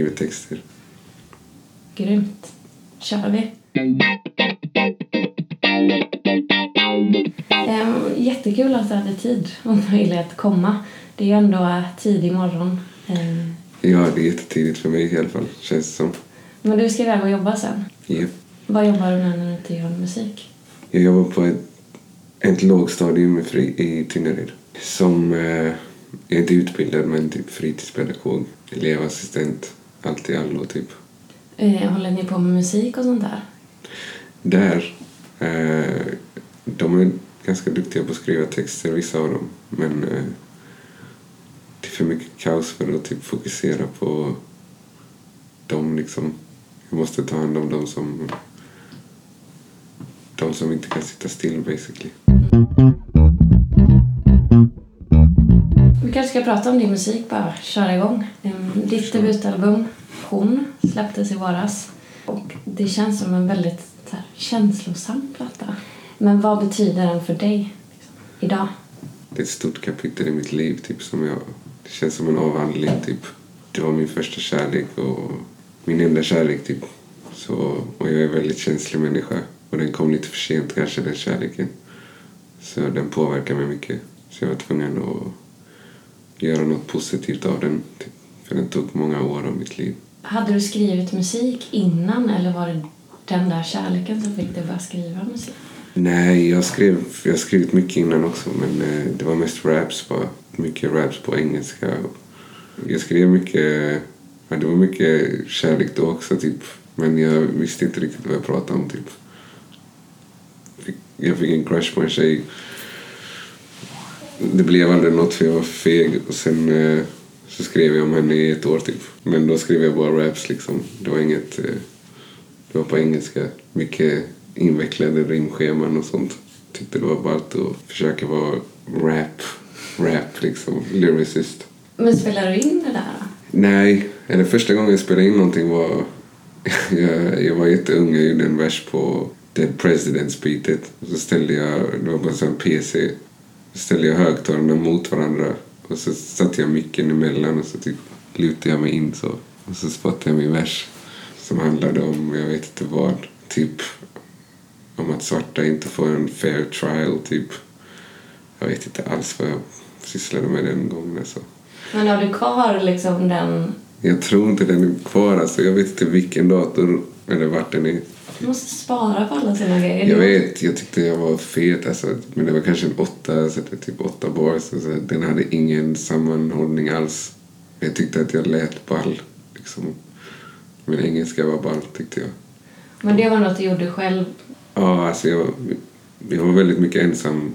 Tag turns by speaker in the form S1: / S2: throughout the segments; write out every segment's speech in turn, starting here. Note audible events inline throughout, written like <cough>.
S1: Skriver texter.
S2: Grymt. kör vi. Ehm, jättekul att du hade tid och möjlighet att komma. Det är ju ändå tidig morgon. Ehm,
S1: Ja, det är jättetidigt för mig i alla fall, känns det som.
S2: Men du ska iväg och jobba sen.
S1: Ja.
S2: Vad jobbar du med när du inte gör musik?
S1: Jag jobbar på ett, ett lågstadium i Tynnered. Som, eh, jag är inte utbildad men typ fritidspedagog, elevassistent, allt i allo typ.
S2: Eh, håller ni på med musik och sånt där?
S1: Där, eh, de är ganska duktiga på att skriva texter, vissa av dem. Men eh, det är för mycket kaos för att typ fokusera på dem liksom. Jag måste ta hand om dem som de som inte kan sitta still basically.
S2: Kanske ska prata om din musik bara, köra igång. Ehm, Ditt debutalbum, Hon, släpptes i våras. Och det känns som en väldigt så här, känslosam platta. Men vad betyder den för dig liksom, idag?
S1: Det är ett stort kapitel i mitt liv typ som jag, det känns som en avhandling typ. Det var min första kärlek och min enda kärlek typ. Så, och jag är en väldigt känslig människa. Och den kom lite för sent kanske den kärleken. Så den påverkar mig mycket. Så jag var tvungen att göra något positivt av den. För den tog många år av mitt liv.
S2: Hade du skrivit musik innan eller var det den där kärleken som fick dig att börja skriva musik?
S1: Nej, jag skrev jag skrivit mycket innan också men eh, det var mest raps bara. Mycket raps på engelska. Jag skrev mycket, ja, det var mycket kärlek då också typ. Men jag visste inte riktigt vad jag pratade om typ. Jag fick en crush på en tjej. Det blev aldrig något för jag var feg och sen eh, så skrev jag om henne i ett år typ. Men då skrev jag bara raps liksom. Det var inget, eh, det var på engelska. Mycket invecklade rimscheman och sånt. Tyckte det var ballt att försöka vara rap, rap liksom, lyricist.
S2: Men spelar du in det där då?
S1: Nej, eller första gången jag spelade in någonting var... <laughs> jag, jag var jätteung, jag gjorde en vers på Dead Presidents beatet. Och så ställde jag, det var bara en sån PC. Ställde jag högtalarna mot varandra. Och så satte jag micken emellan och så typ lutade jag mig in så. Och så spottade jag min vers. Som handlade om, jag vet inte vad, typ om att svarta inte får en fair trial, typ. Jag vet inte alls vad jag sysslade med den gången alltså.
S2: Men har du kvar liksom den...
S1: Jag tror inte den är kvar. Alltså. Jag vet inte vilken dator eller vart den är.
S2: Du måste spara på alla sina grejer.
S1: Jag vet, jag tyckte jag var fet. Alltså. Men det var kanske en åtta, så det typ åtta bars. Alltså. Den hade ingen sammanhållning alls. Jag tyckte att jag lät ball. Liksom. Min engelska var ball, tyckte jag.
S2: Men det var något du gjorde själv.
S1: Ja, alltså jag, jag var väldigt mycket ensam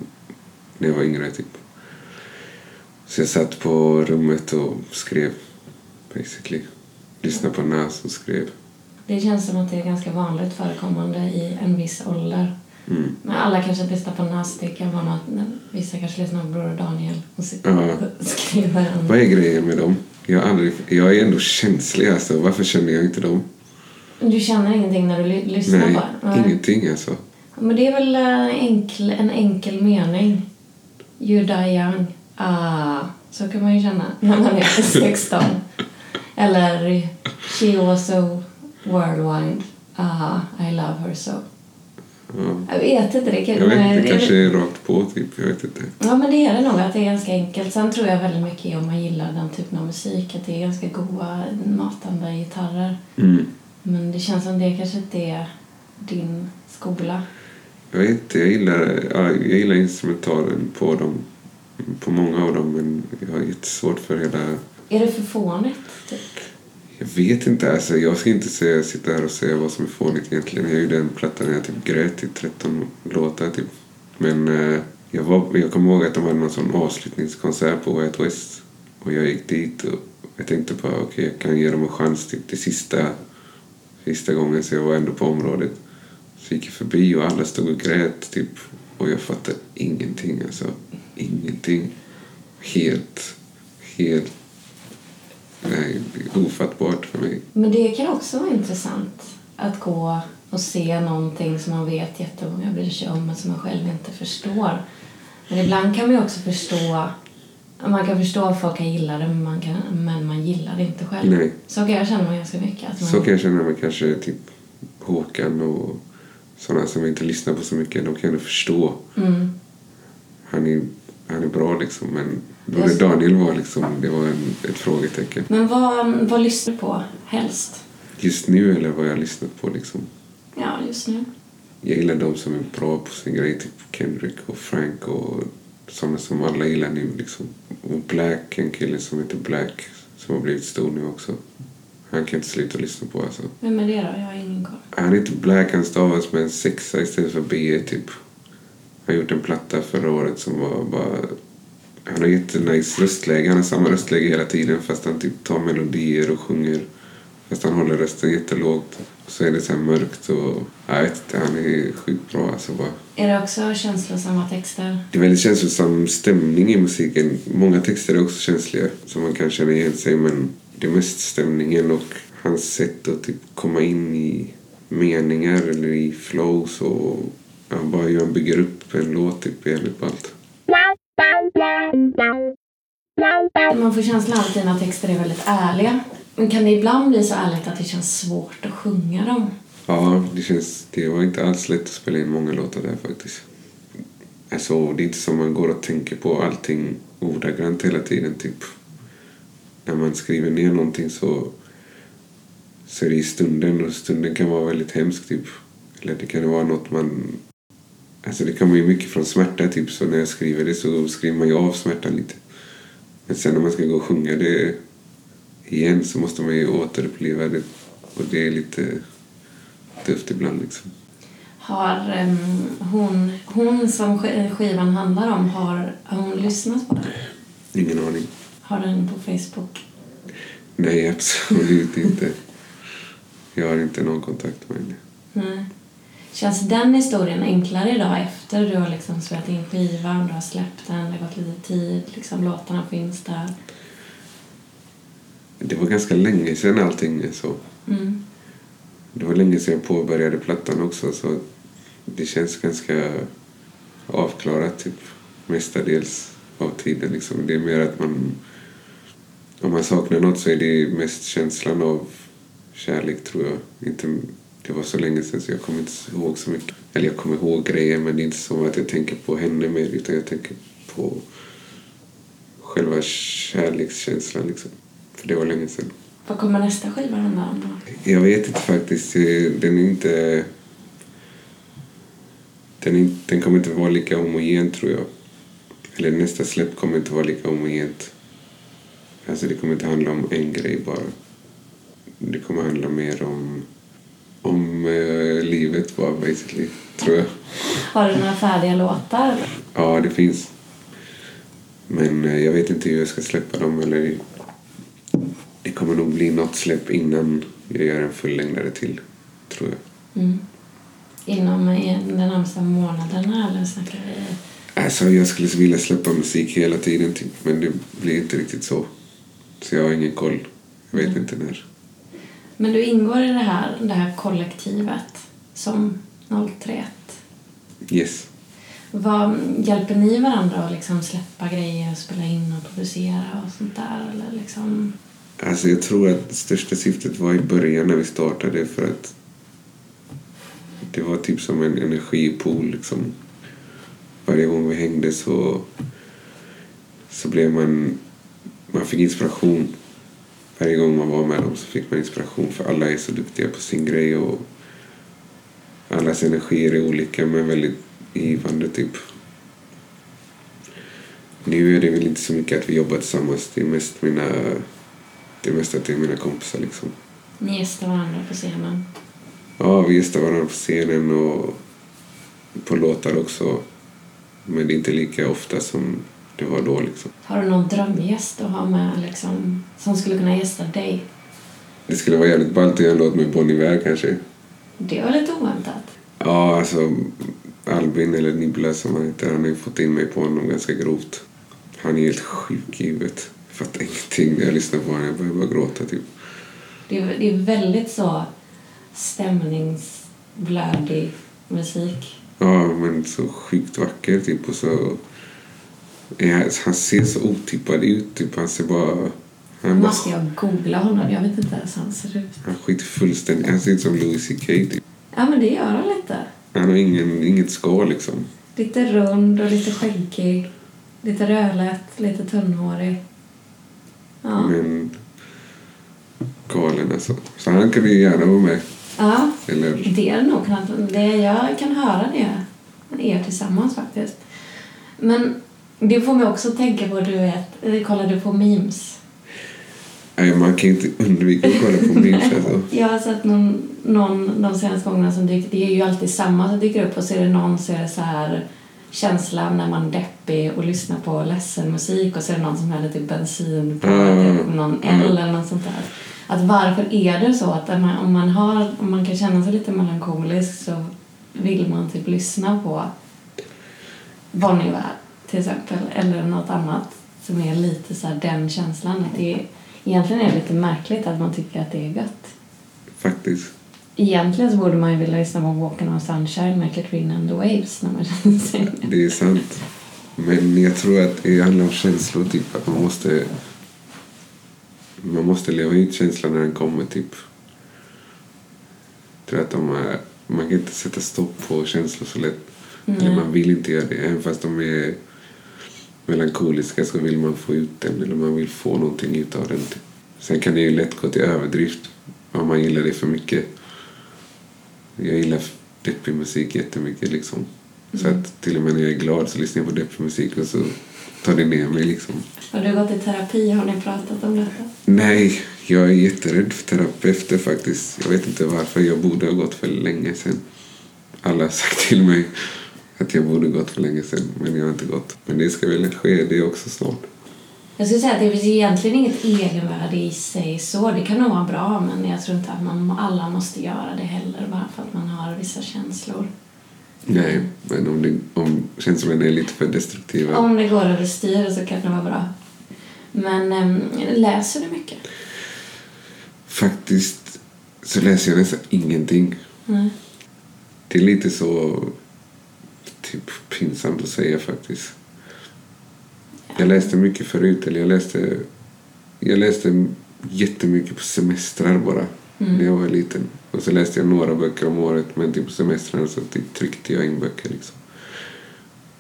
S1: när jag var yngre, typ. Så jag satt på rummet och skrev, basically. Lyssnade på Nas och skrev.
S2: Det känns som att det är ganska vanligt förekommande i en viss ålder.
S1: Mm.
S2: Men alla kanske inte lyssnar på Nas. Det kan vara något, vissa kanske lyssnar på Bror Daniel och sitter
S1: Ja.
S2: och skriver en...
S1: Vad är grejen med dem? Jag, aldrig, jag är ändå känslig, alltså. Varför känner jag inte dem?
S2: Du känner ingenting när du ly- lyssnar
S1: Nej,
S2: på det?
S1: ingenting alltså.
S2: Men det är väl en enkel, en enkel mening. You die young. Ah, så kan man ju känna när man är <laughs> 16. Eller She was so worldwide. Ah, I love her so.
S1: Ja.
S2: Jag vet inte. Det, kan,
S1: Jag vet inte, det
S2: är-
S1: kanske är rakt på, typ. Jag vet inte.
S2: Ja, men det är det nog. Att det är ganska enkelt. Sen tror jag väldigt mycket om man gillar den typen av musik. Att det är ganska goa, matande gitarrer.
S1: Mm.
S2: Men det känns som det kanske inte är din skola.
S1: Jag vet inte, jag gillar, ja, jag gillar instrumentalen på dem. På många av dem, men jag har jättesvårt för hela...
S2: Är det för fånigt? Typ?
S1: Jag vet inte, alltså. Jag ska inte säga, sitta här och säga vad som är fånigt egentligen. Jag gjorde en platta när jag typ grät i 13 låtar, typ. Men eh, jag, var, jag kommer ihåg att de hade någon sån avslutningskonsert på White West. Och jag gick dit och jag tänkte bara, okej, jag kan ge dem en chans typ till sista, sista gången. Så jag var ändå på området. Så gick jag förbi och alla stod och grät, typ. Och jag fattade ingenting, alltså. Ingenting. Helt, helt... Är ofattbart för mig.
S2: Men det kan också vara intressant att gå och se någonting som man vet jättemånga bryr sig om men som man själv inte förstår. Men ibland kan man ju också förstå man kan förstå att folk kan gilla det men man, kan, men man gillar det inte själv.
S1: Nej.
S2: Så kan jag känna mig ganska mycket. Att man,
S1: Så kan jag känna mig kanske typ Håkan och sådana som jag inte lyssnar på så mycket. De kan jag förstå.
S2: mm,
S1: Han är, han är bra liksom men det. Daniel var liksom, det var en, ett frågetecken.
S2: men vad, vad lyssnar du på helst?
S1: Just nu eller vad jag lyssnat på liksom.
S2: Ja, just nu.
S1: Jag gillar de som är bra på sin grej, typ Kendrick och Frank och sådana som alla gillar nu liksom. Och Black, en kille som heter Black som har blivit stor nu också. Han kan inte sluta lyssna på alltså.
S2: Vem är det då? Jag har ingen koll.
S1: Han är inte Black, han stavas med en sexa istället för B typ. Han gjort en platta förra året som var bara... Han har jättenice röstläge, han har samma röstläge hela tiden fast han typ tar melodier och sjunger. Fast han håller rösten jättelågt. Så är det så mörkt och... Jag vet inte, han är sjukt bra alltså bara.
S2: Är det också känslosamma texter?
S1: Det är väldigt känslosam stämning i musiken. Många texter är också känsliga som man kan känna igen sig men det är mest stämningen och hans sätt att typ komma in i meningar eller i flows och ja, bara hur han bygger upp en låt typ är jävligt ballt.
S2: Man får känslan av att dina texter är väldigt ärliga. Men kan det ibland bli så ärligt att det känns svårt att sjunga dem?
S1: Ja, det känns... Det var inte alls lätt att spela in många låtar där faktiskt. Alltså, det är inte som man går och tänker på allting ordagrant hela tiden typ. När man skriver ner någonting så, så är det i stunden och stunden kan vara väldigt hemsk typ. Eller det kan vara något man... Alltså det kommer ju mycket från smärta typ så när jag skriver det så skriver man ju av smärtan lite. Men sen när man ska gå och sjunga det igen så måste man ju återuppleva det. Och det är lite tufft ibland liksom.
S2: Har em, hon, hon som sk- skivan handlar om, har, har hon lyssnat på den?
S1: Ingen aning.
S2: Har den på Facebook?
S1: Nej, absolut inte. Jag har inte någon kontakt med henne.
S2: Nej. Känns den historien enklare idag efter du har liksom spelat in skivan, du har släppt den, det har gått lite tid, liksom låtarna finns där?
S1: Det var ganska länge sedan allting är så.
S2: Mm.
S1: Det var länge sedan jag påbörjade plattan också så det känns ganska avklarat typ mestadels av tiden liksom. Det är mer att man om man saknar något så är det mest känslan av kärlek tror jag. Inte, det var så länge sedan så jag kommer inte ihåg så mycket. Eller jag kommer ihåg grejer men det är inte så att jag tänker på henne mer utan jag tänker på själva kärlekskänslan liksom. För det var länge sedan.
S2: Vad kommer nästa skiva handla om då?
S1: Jag vet inte faktiskt. Den är inte... Den, är, den kommer inte vara lika homogen tror jag. Eller nästa släpp kommer inte vara lika homogent. Alltså det kommer inte handla om en grej bara. Det kommer handla mer om, om eh, livet bara basically, tror jag.
S2: Har du några färdiga låtar?
S1: Ja, det finns. Men eh, jag vet inte hur jag ska släppa dem. Eller... Det kommer nog bli något släpp innan jag gör en fullängdare till, tror jag.
S2: Mm. Inom eh, de närmsta månaderna eller snackar vi?
S1: Alltså, jag skulle vilja släppa musik hela tiden, typ, men det blir inte riktigt så. Så jag har ingen koll. Jag vet
S2: Mm.
S1: inte när.
S2: Men du ingår i det här, det här kollektivet som 031.
S1: Yes.
S2: Vad, hjälper ni varandra att liksom släppa grejer, spela in och producera och sånt där? Eller liksom...
S1: Alltså, jag tror att det största syftet var i början när vi startade för att det var typ som en energipool. Liksom. Varje gång vi hängde så, så blev man... Man fick inspiration. Varje gång man var med dem så fick man inspiration för alla är så duktiga på sin grej och allas energier är olika men väldigt givande typ. Nu är det väl inte så mycket att vi jobbar tillsammans. Det är mest mina... Det är mest att det är mina kompisar liksom.
S2: Ni gästar varandra på scenen.
S1: Ja, vi gästar varandra på scenen och på låtar också. Men det är inte lika ofta som det var då liksom.
S2: Har du någon drömgäst att ha med liksom, som skulle kunna gästa dig?
S1: Det skulle vara jävligt ballt att göra en låt med Bon Iver kanske.
S2: Det var lite oväntat.
S1: Ja, alltså Albin eller Nibbla som han heter, han har ju fått in mig på honom ganska grovt. Han är helt sjuk i huvudet. Jag fattar ingenting när jag lyssnar på honom. Jag börjar bara gråta typ.
S2: Det är, det är väldigt så stämningsblödig musik.
S1: Ja, men så sjukt vacker typ och så han ser så otippad ut. Typ. Han ser bara... Han, bara,
S2: Måste jag googla honom? Jag vet inte ens hur han ser ut.
S1: han skiter fullständigt. Han ser ut som Louis CK. Typ.
S2: Ja, men det gör han lite.
S1: Han har ingen, inget skal liksom.
S2: Lite rund och lite skäggig. Lite rödlätt, lite tunnhårig. Ja.
S1: Men galen alltså. Så han kan ju gärna vara med.
S2: ja,
S1: Eller
S2: det är nog. Det, jag kan höra det. Er tillsammans faktiskt. Men det får mig också tänka på, du vet, kollar du på memes?
S1: Nej, man kan inte undvika att kolla på <laughs> memes. Alltså.
S2: Jag har sett någon, någon de senaste gångerna som dyker, det är ju alltid samma som dyker upp och så är det någon så är det så här känslan när man är deppig och lyssnar på ledsen musik och så är det någon som häller typ bensin på
S1: Mm.
S2: typ någon eld eller något sånt där. Att varför är det så att om man, om man, har, om man kan känna sig lite melankolisk så vill man typ lyssna på Bon Iver till exempel eller något annat som är lite så här den känslan. Att det är, egentligen är det lite märkligt att man tycker att det är gött.
S1: Faktiskt.
S2: Egentligen så borde man ju vilja lyssna på Walking on Sunshine med Katrina and the Waves när man <laughs> känner sig...
S1: Det är sant. Men jag tror att det handlar om känslor. Typ, att man måste man måste leva ut känslan när den kommer. Typ. Jag tror att de är, man kan inte sätta stopp på känslor så lätt. Eller man vill inte göra det. Även fast de är melankoliska så vill man få ut den. Eller man vill få någonting ut av den. Sen kan det ju lätt gå till överdrift. Om man gillar det för mycket. Jag gillar deppig musik jättemycket. Liksom. Så att till och med när jag är glad så lyssnar jag på deppig musik och så tar det ner mig. Liksom.
S2: Har du gått i terapi? Har ni pratat om detta?
S1: Nej, jag är jätterädd för terapeuter faktiskt. Jag vet inte varför. Jag borde ha gått för länge sedan. Alla har sagt till mig att jag borde gått för länge sedan, men jag har inte gått. Men det ska väl ske det också snart.
S2: Jag skulle säga att det finns egentligen inget egenvärde i sig så. Det kan nog vara bra men jag tror inte att man alla måste göra det heller bara för att man har vissa känslor.
S1: Nej, men om, det, om känslorna är lite för destruktiva.
S2: Om det går överstyr så kan det vara bra. Men äm, läser du mycket?
S1: Faktiskt så läser jag nästan ingenting.
S2: Nej.
S1: Det är lite så typ pinsamt att säga faktiskt. Jag läste mycket förut, eller jag läste, jag läste jättemycket på semestrar bara när jag var liten. Och så läste jag några böcker om året men typ på semestrarna så typ tryckte jag in böcker liksom.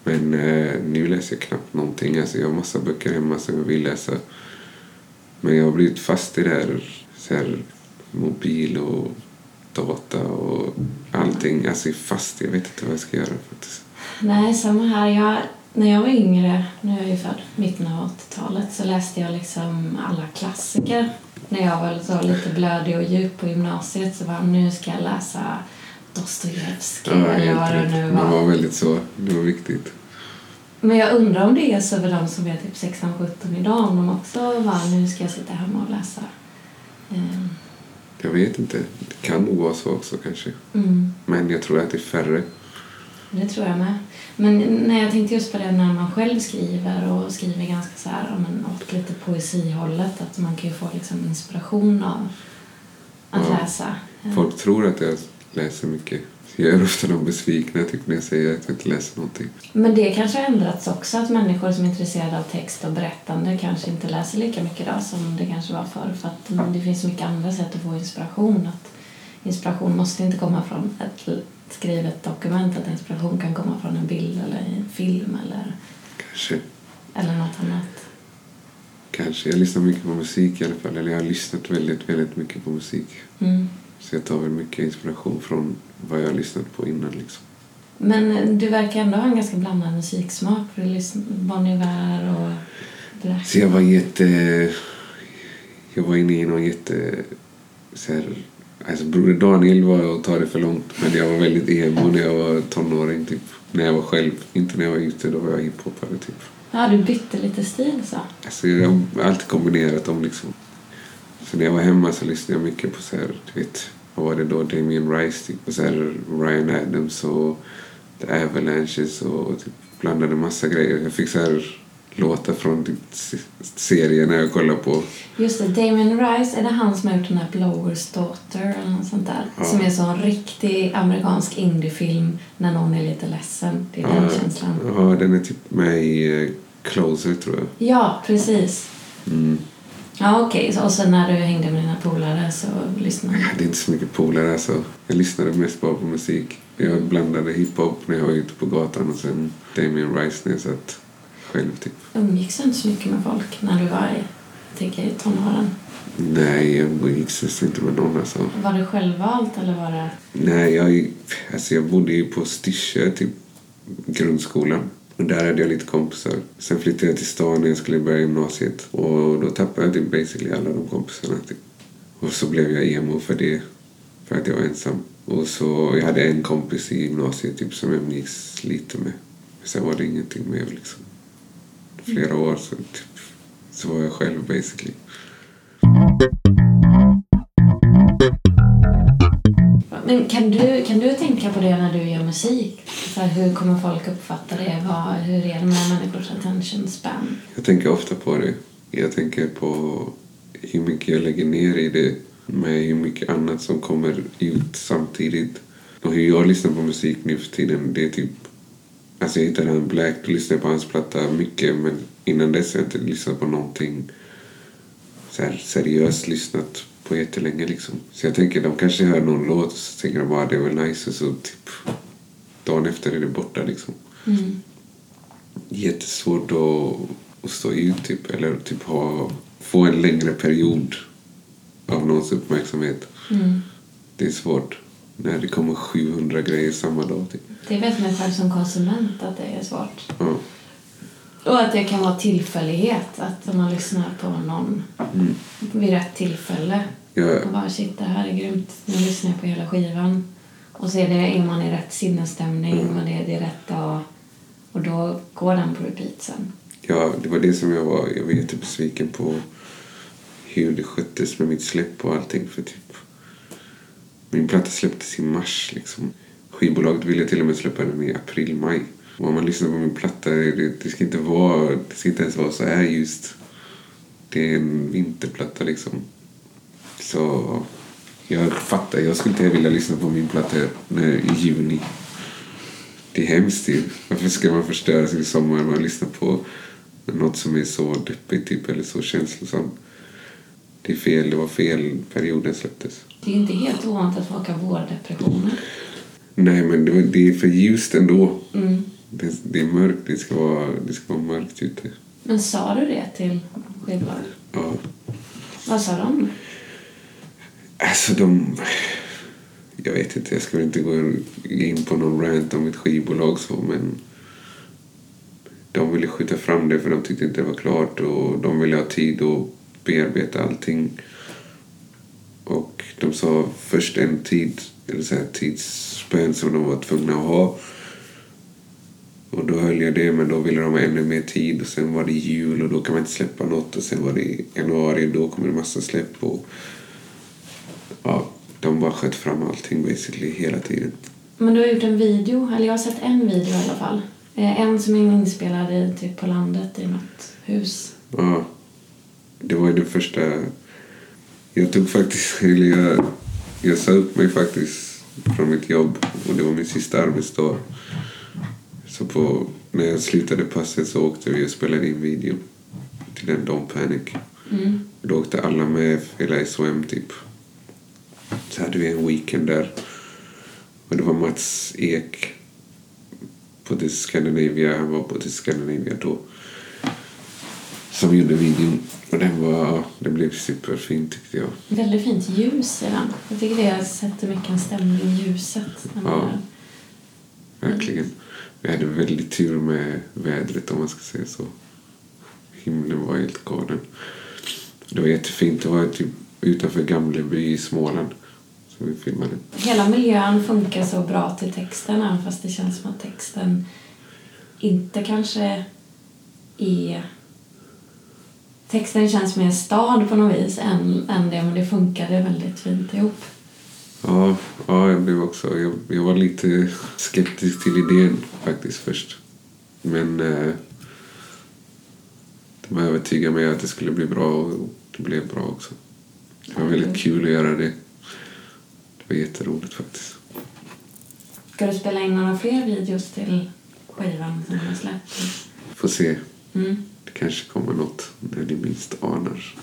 S1: Men eh, nu läser jag knappt någonting. Alltså, jag har massa böcker hemma som jag vill läsa. Men jag har blivit fast i det här, så här mobil och data och allting. Alltså fast. Jag vet inte vad jag ska göra faktiskt.
S2: Nej, samma här. Jag, när jag var yngre, nu är jag ju född mitten av 80-talet, så läste jag liksom alla klassiker. När jag var så lite blödig och djup på gymnasiet så var nu ska jag läsa Dostojevskij eller vad det nu
S1: rätt. Man
S2: var.
S1: var väldigt så. Det var viktigt.
S2: Men jag undrar om det är så för de som är typ 16-17 idag, om de också var nu ska jag sitta hemma och läsa. Ehm,
S1: Jag vet inte. Det kan nog vara så också kanske.
S2: Mm,
S1: Men jag tror att det är färre.
S2: det tror jag med. Men när jag tänkte just på det när man själv skriver och skriver ganska så här, men åt lite poesihållet, att man kan ju få liksom inspiration av att
S1: Ja.
S2: läsa.
S1: Folk tror att jag läser mycket. <laughs> Jag är ofta de besvikna typ, när jag säger att jag inte läser någonting.
S2: Men det kanske har ändrats också, att människor som är intresserade av text och berättande kanske inte läser lika mycket idag som det kanske var förr. För att mm, det finns så mycket andra sätt att få inspiration. Att inspiration måste inte komma från ett skrivet dokument, att inspiration kan komma från en bild eller en film eller,
S1: Kanske.
S2: eller något annat.
S1: Kanske. Jag lyssnar mycket på musik i alla fall. Eller jag har lyssnat väldigt, väldigt mycket på musik.
S2: Mm.
S1: Så jag tar väl mycket inspiration från vad jag har lyssnat på innan liksom.
S2: Men eh, du verkar ändå ha en ganska blandad musiksmak. För du Bon Iver och.
S1: Så jag var jätte... Jag var inne i någon jätte... Så här, alltså Broder Daniel var att ta det för långt. Men jag var väldigt emo när jag var tonåring. Typ. När jag var själv. Inte när jag var ute. Då var jag hiphopare typ.
S2: Ja, du bytte lite stil så.
S1: Alltså jag har alltid kombinerat dem liksom. Så när jag var hemma så lyssnade jag mycket på så här, du vet, vad var det då? Damien Rice typ. Och så här Ryan Adams och The Avalanches och typ blandade massa grejer. Jag fick så här låtar från typ se- serier när jag kollade på.
S2: Just det, Damien Rice, är det han som har gjort den här Blowers Daughter eller något sånt där?
S1: Ja.
S2: Som är så en riktig amerikansk indiefilm när någon är lite ledsen. Det är den känslan.
S1: Ja, den är typ med i eh, Closer tror jag.
S2: Ja, precis.
S1: Mm.
S2: Ja, okej. Så- Och sen när du hängde med dina polare så lyssnade
S1: Jag
S2: du?
S1: hade inte så mycket polare alltså. Jag lyssnade mest bara på musik. Jag blandade hiphop när jag var ute på gatan och sen Damien Rice när jag satt själv typ.
S2: Umgicks du inte så mycket med folk när du var i, jag tänker, i tonåren?
S1: Nej, jag umgicks inte med någon alltså.
S2: Var det självvalt eller var det...
S1: Nej, jag, alltså jag bodde ju på Styrsö, typ grundskolan. Och där hade jag lite kompisar. Sen flyttade jag till stan när jag skulle börja gymnasiet. Och då tappade jag typ basically alla de kompisarna. Typ. Och så blev jag emo för det. För att jag var ensam. Och så, jag hade en kompis i gymnasiet typ, som jag umgicks lite med. Men sen var det ingenting mer liksom. Flera år så, typ, så var jag själv basically.
S2: Men kan du, kan du tänka på det när du gör musik? Så här, hur kommer folk uppfatta det? Vad, hur är det med människors attention span?
S1: Jag tänker ofta på det. Jag tänker på hur mycket jag lägger ner i det med hur mycket annat som kommer ut samtidigt. Och hur jag lyssnar på musik nu för tiden, det är typ... Alltså jag hittade han Black, då lyssnade jag på hans platta mycket men innan dess har jag inte lyssnat på någonting så här seriöst lyssnat på jättelänge liksom. Så jag tänker, de kanske hör någon låt och så tänker de bara det var nice och så typ dagen efter är det borta liksom
S2: Mm.
S1: jättesvårt att, att stå ut typ, eller typ ha, få en längre period av någons uppmärksamhet.
S2: Mm.
S1: Det är svårt när det kommer 700 grejer samma dag. Typ.
S2: Det vet man själv som konsument att det är svårt.
S1: Ja.
S2: Och att det kan vara tillfällighet. Att man lyssnar på någon
S1: Mm.
S2: vid rätt tillfälle
S1: Jag,
S2: och bara shit, det här är grymt. Nu lyssnar jag på hela skivan. Och så är, det, är man i rätt sinnesstämning
S1: Mm.
S2: och det, det är rätt dag. Och då går den på repeat sen.
S1: ja, det var det som jag var, jag var jättebesviken på hur det sköttes med mitt släpp och allting. För typ, min platta släpptes i mars. Liksom. Skivbolaget ville till och med släppa den i april, maj. Och om man lyssnar på min platta, det, det, ska inte vara, det ska inte ens vara så här just. Det är en vinterplatta liksom. Så jag fattar, jag skulle inte vilja lyssna på min platta när, i juni. Det är hemskt ju. Varför ska man förstöra sin sommar med att lyssna på något som är så deppigt typ, eller så känslosamt? Det är fel, det var fel period den släpptes.
S2: Det är inte helt ovanligt att folk har vårdepressioner.
S1: Nej, men det, det är för ljust ändå.
S2: Mm.
S1: Det, det är mörkt, det ska, vara, det ska vara mörkt ute.
S2: Men sa du det till skivbolaget?
S1: Ja.
S2: Vad sa de?
S1: Alltså de... Jag vet inte, jag ska väl inte gå in på någon rant om ett skivbolag så men... De ville skjuta fram det för de tyckte inte det var klart och de ville ha tid att bearbeta allting. Och de sa först en tid, eller så här tidsspänn som de var tvungna att ha. Och då höll jag det, men då ville de ha ännu mer tid. Och sen var det jul och då kan man inte släppa något. Och sen var det januari och då kommer det massa släpp. Och ja, de bara sköt fram allting basically hela tiden.
S2: Men du har gjort en video, eller jag har sett en video i alla fall. Eh, En som är inspelad i, typ på landet i något hus.
S1: Ja, det var ju den första... Jag tog faktiskt... <laughs> Eller jag, jag sa upp mig faktiskt från mitt jobb och det var min sista arbetsdag. Så på, när jag slutade passet så åkte vi och spelade in video till den Don't Panic.
S2: Mm.
S1: Då åkte alla med, hela SOM typ. Så hade vi en weekend där. Och det var Mats Ek på The Scandinavia, han var på The Scandinavia då. Som gjorde videon. Och den var, det blev superfint tyckte jag.
S2: Väldigt fint ljus i den. Jag tycker det sätter mycket en stämning, ljuset.
S1: Ja.
S2: den.
S1: Verkligen. Vi hade väldigt tur med vädret om man ska säga så. Himlen var helt galen. Det var jättefint. Det var typ utanför Gamleby i Småland. Som vi filmade.
S2: Hela miljön funkar så bra till texten även fast det känns som att texten inte kanske är... Texten känns mer stad på något vis än, än det, men det funkade väldigt fint ihop.
S1: Ja, ja jag blev också... Jag, jag var lite skeptisk till idén faktiskt först. Men eh, de övertygade mig att det skulle bli bra och det blev bra också. Det var väldigt kul att göra det. Det var jätteroligt faktiskt.
S2: Ska du spela in några fler videos till skivan som du släppt?
S1: Får se.
S2: Mm.
S1: Det kanske kommer något när ni minst anar.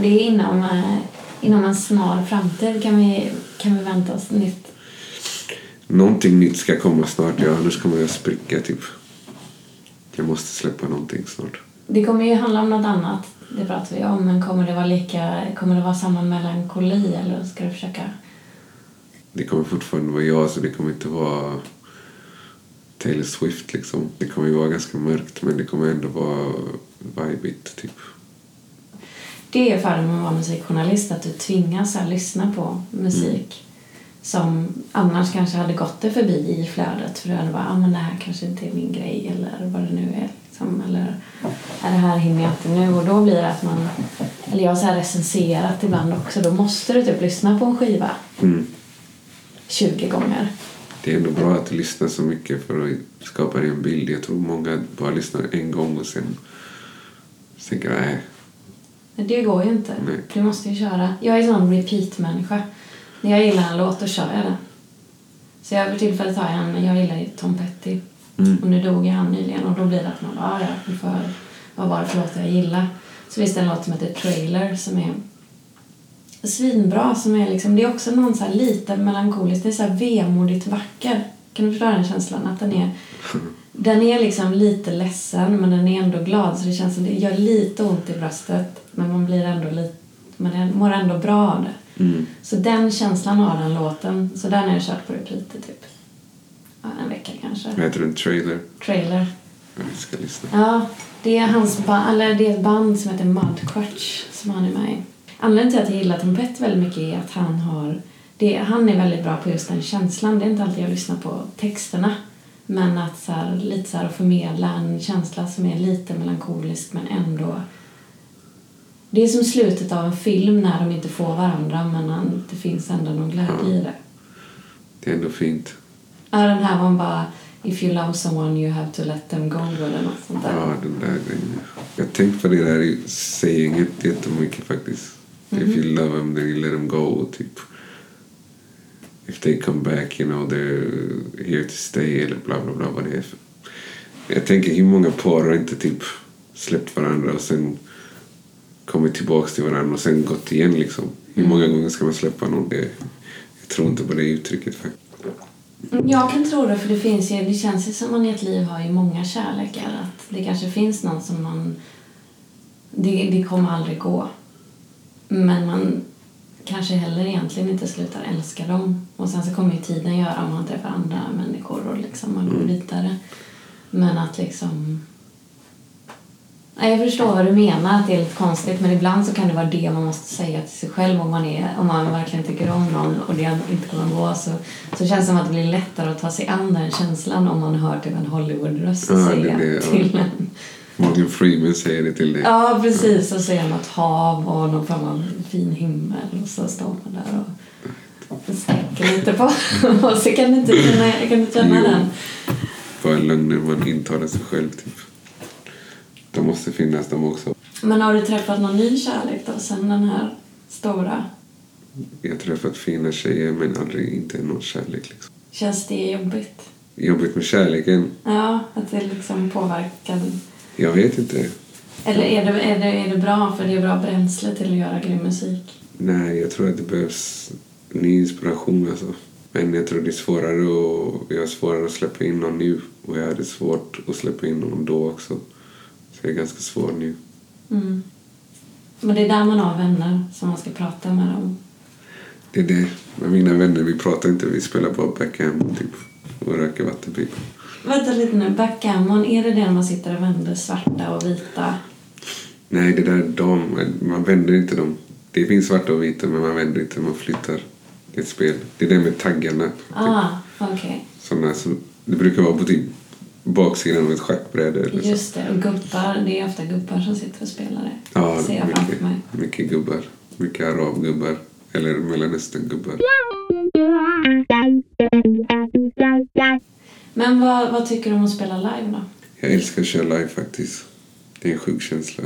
S2: Det är inom, inom en snar framtid kan vi, kan vi vänta oss nytt.
S1: Någonting nytt ska komma snart, ja. Annars kommer jag spricka, typ. Jag måste släppa någonting snart.
S2: Det kommer ju handla om något annat, det pratar vi om. Men kommer det vara lika, kommer det vara samma melankoli eller ska du försöka?
S1: Det kommer fortfarande vara jag, så det kommer inte vara Taylor Swift, liksom. Det kommer ju vara ganska mörkt, men det kommer ändå vara vibigt, typ.
S2: Det är fördelen med att vara musikjournalist, att du tvingas att lyssna på musik som annars kanske hade gått dig förbi i flödet för du hade bara, ah, men det här kanske inte är min grej eller vad det nu är. Liksom. Eller, "Ja, det här hinner jag inte nu. Och då blir det att man, eller jag har så här recenserat ibland också, då måste du typ lyssna på en skiva
S1: Mm.
S2: 20 gånger.
S1: Det är ändå bra att du lyssnar så mycket för att skapa dig en bild. Jag tror många bara lyssnar en gång och sen tänker nej.
S2: Men det går ju inte.
S1: Nej.
S2: Du måste ju köra. Jag är en sån repeat-människa. När jag gillar en låt, då kör jag den. Så jag för tillfället har jag en, jag gillar ju Tom Petty.
S1: Mm.
S2: Och nu dog ju han nyligen och då blir det att man bara, "Ah, ja, vi får höra vad var det för låtar jag gillar. Så finns det en låt som heter Trailer som är svinbra. Som är liksom, det är också någon så här lite melankolisk, det är så här vemodigt vacker. Kan du förstå den känslan? Att den är, <laughs> den är liksom lite ledsen men den är ändå glad så det känns som det gör lite ont i bröstet men man blir ändå lite, man mår ändå bra av det.
S1: Mm.
S2: Så den känslan har den låten, så den har jag kört på repeat i typ ja, en vecka kanske.
S1: Vad heter den? Trailer?
S2: Trailer.
S1: Jag ska lyssna.
S2: Ja, det är, hans ba- eller det är ett band som heter Mudcrutch som han är med i. Anledningen till att jag gillar Tom Petty väldigt mycket är att han har... Det, han är väldigt bra på just den känslan. Det är inte alltid jag lyssnar på texterna. Men att så här, lite så här, förmedla en känsla som är lite melankolisk men ändå... Det är som slutet av en film när de inte får varandra men det finns ändå någon glädje i det.
S1: Det är ändå fint.
S2: Ja, den här man bara If you love someone you have to let them go eller något sånt där.
S1: Ja, den där grejen. Jag har tänkt på det där sayinget jättemycket faktiskt. If you love them then you let them go, typ. If they come back, you know, they're here to stay eller bla bla bla vad det är. Jag tänker hur många par har inte typ släppt varandra och sen kommit tillbaks till varandra och sen gått igen liksom. Hur många gånger ska man släppa någon? Det, jag tror inte på det uttrycket faktiskt.
S2: Jag kan tro det, för det finns ju, det känns ju som man i ett liv har ju många kärlekar. Att det kanske finns någon som man... Det, det kommer aldrig gå. Men man kanske heller egentligen inte slutar älska dem. Och sen så kommer ju tiden göra om man träffar andra människor och liksom man går vidare. Men att liksom... Nej, jag förstår vad du menar, att det är lite konstigt. Men ibland så kan det vara det man måste säga till sig själv om man, är, om man verkligen tycker om någon och det inte kommer gå. Så, så känns det som att det blir lättare att ta sig an den känslan om man hör typ en Hollywood-röst
S1: Ja,
S2: säga
S1: det, ja.
S2: till en.
S1: Morgan Freeman säger det till dig.
S2: Ja, precis. Och ser något hav och någon form av fin himmel och så står man där och sträcker lite på. <laughs> och så kan du inte känna, kan du känna
S1: Jo.
S2: den.
S1: Bara lögner man intalar sig själv typ. De måste finnas de också.
S2: Men har du träffat någon ny kärlek då sen den här stora?
S1: Jag har träffat fina tjejer men aldrig inte någon kärlek liksom.
S2: Känns det jobbigt?
S1: Jobbigt med kärleken?
S2: Ja, att det liksom påverkar.
S1: Jag vet inte.
S2: Eller är det, är, det, är det bra för det är bra bränsle till att göra grym musik?
S1: Nej, jag tror att det behövs ny inspiration alltså. Men jag tror det är svårare och jag har svårare att släppa in någon nu. Och jag hade svårt att släppa in någon då också. Så jag är ganska svår nu.
S2: Mm. Men det är där man har vänner som man ska prata med dem.
S1: Det är det. Med mina vänner, vi pratar inte. Vi spelar bara backgammon typ. Och röker vattenpipa.
S2: Vänta lite nu, backgammon, är det när man sitter och vänder svarta och vita?
S1: Nej, det där är dam. Man vänder inte dem. Det finns svarta och vita men man vänder inte. Man flyttar. Det är ett spel. Det är det med taggarna.
S2: Ah, okej.
S1: Sådana som, det brukar vara på typ baksidan av ett schackbräde. Eller så.
S2: Just det, och gubbar, det är ofta gubbar som sitter och spelar det.
S1: Ja,
S2: Ser jag framför mig.
S1: mycket, mycket gubbar. Mycket arabgubbar. Eller mellanösterngubbar.
S2: Men vad, vad tycker du om att spela live då?
S1: Jag älskar att köra live faktiskt. Det är en sjuk känsla.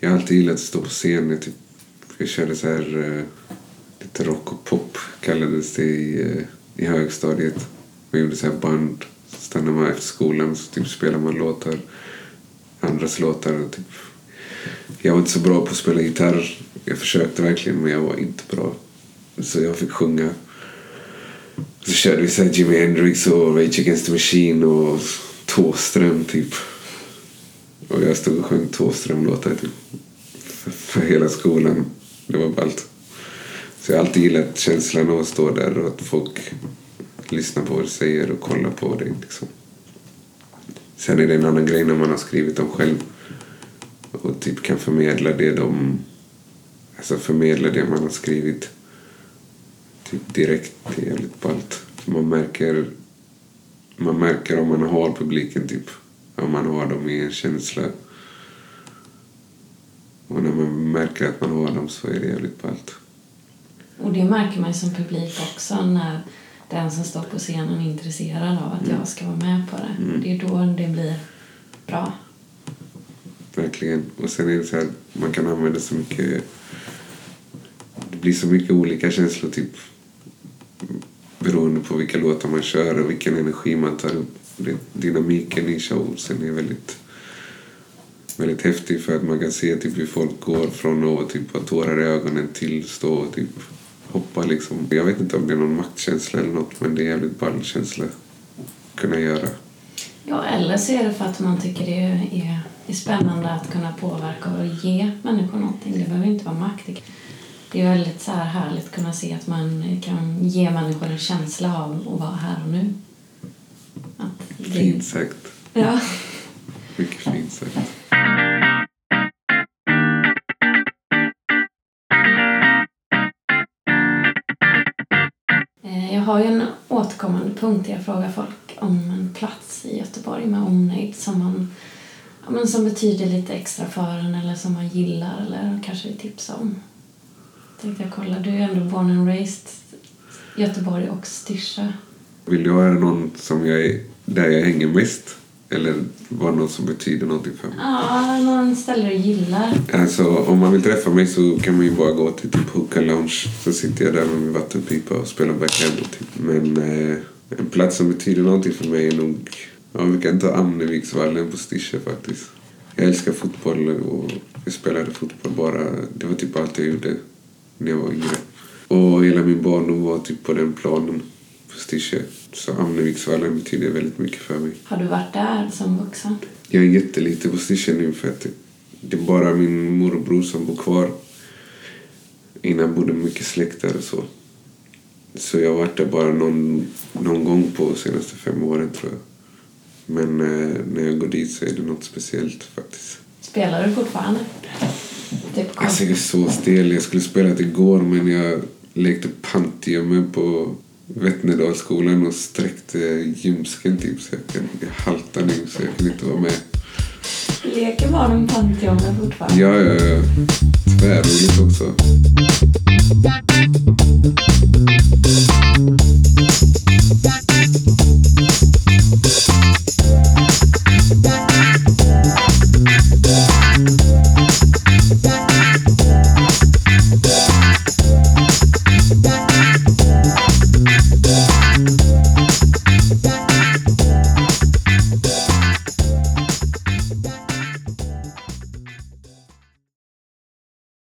S1: Jag har alltid gillat att stå på scen. Jag, typ, jag körde så här uh, lite rock och pop kallades det i, uh, i högstadiet. Man gjorde så här band. Så stannade man efter skolan så typ spelade man låtar. andras låtar. Och typ. Jag var inte så bra på att spela gitarr. Jag försökte verkligen men jag var inte bra. Så jag fick sjunga. Så körde vi så här Jimi Hendrix och Rage Against the Machine och Thåström typ. Och jag stod och sjöng Thåström-låtar typ. För, för hela skolan. Det var ballt. Så jag har alltid gillat känslan av att stå där och att folk lyssnar på vad du säger och kollar på dig. Liksom. Sen är det en annan grej när man har skrivit dem själv och typ kan förmedla det de... Alltså förmedla det man har skrivit typ direkt. Jävligt ballt. Man märker, man märker om man har publiken typ. Om man har dem i en känsla. Och när man märker att man har dem så är det jävligt ballt.
S2: Och det märker man som publik också när den som står på scenen är intresserad av att jag ska vara med på det.
S1: Mm.
S2: Det är då det blir bra.
S1: Verkligen. Och sen är det så här, man kan använda så mycket... Det blir så mycket olika känslor typ beroende på vilka låtar man kör och vilken energi man tar upp. Dynamiken i showsen är väldigt, väldigt häftig för att man kan se typ hur folk går från att typ ha tårar i ögonen till stå och typ hoppa liksom. Jag vet inte om det är någon maktkänsla eller något men det är en jävligt ball känsla att kunna göra.
S2: Ja, eller så är det för att man tycker det är, är spännande att kunna påverka och ge människor någonting. Det behöver inte vara makt. Det- är väldigt så här härligt att kunna se att man kan ge människor en känsla av att vara här och nu. Att det,
S1: Fint sagt.
S2: Ja.
S1: Mycket fint sagt.
S2: Eh, Jag har ju en återkommande punkt där jag frågar folk om en plats i Göteborg med omnejd som, man, men som betyder lite extra för en eller som man gillar eller kanske vill tipsa om. Tänkte jag kolla, du är ändå born and raised Göteborg och Styrsö.
S1: Vill du höra någon som jag är, där jag hänger mest? Eller bara något som betyder någonting för mig?
S2: Ja, någon ställe du gillar.
S1: Alltså, om man vill träffa mig så kan man ju bara gå till typ Hookah Lounge. Så sitter jag där med min vattenpipa och spelar backgammon typ. Men eh, en plats som betyder någonting för mig är nog... Ja, vi kan ta Amneviksvallen på Styrsö faktiskt. Jag älskar fotboll och jag spelade fotboll bara. Det var typ allt jag gjorde när jag var yngre. Och hela min barndom var typ på den planen på Styrsö. Så Amneviksvallen betyder väldigt mycket för mig.
S2: Har du varit där som vuxen?
S1: Jag är jättelite på Styrsö nu för att det är bara min morbror som bor kvar. Innan bodde mycket släkt där och så. Så jag har varit där bara någon, någon gång på de senaste fem åren tror jag. Men eh, när jag går dit så är det något speciellt faktiskt.
S2: Spelar du fortfarande? Typ
S1: Alltså jag är så stel. Jag skulle spela det igår men jag lekte Pantiumen på Vättnedalsskolan och sträckte ljumsken typ så jag, kan, jag haltar nu så jag kan inte vara med.
S2: Leker barnen Pantheon fortfarande?
S1: Ja, ja, ja. Tvärroligt också.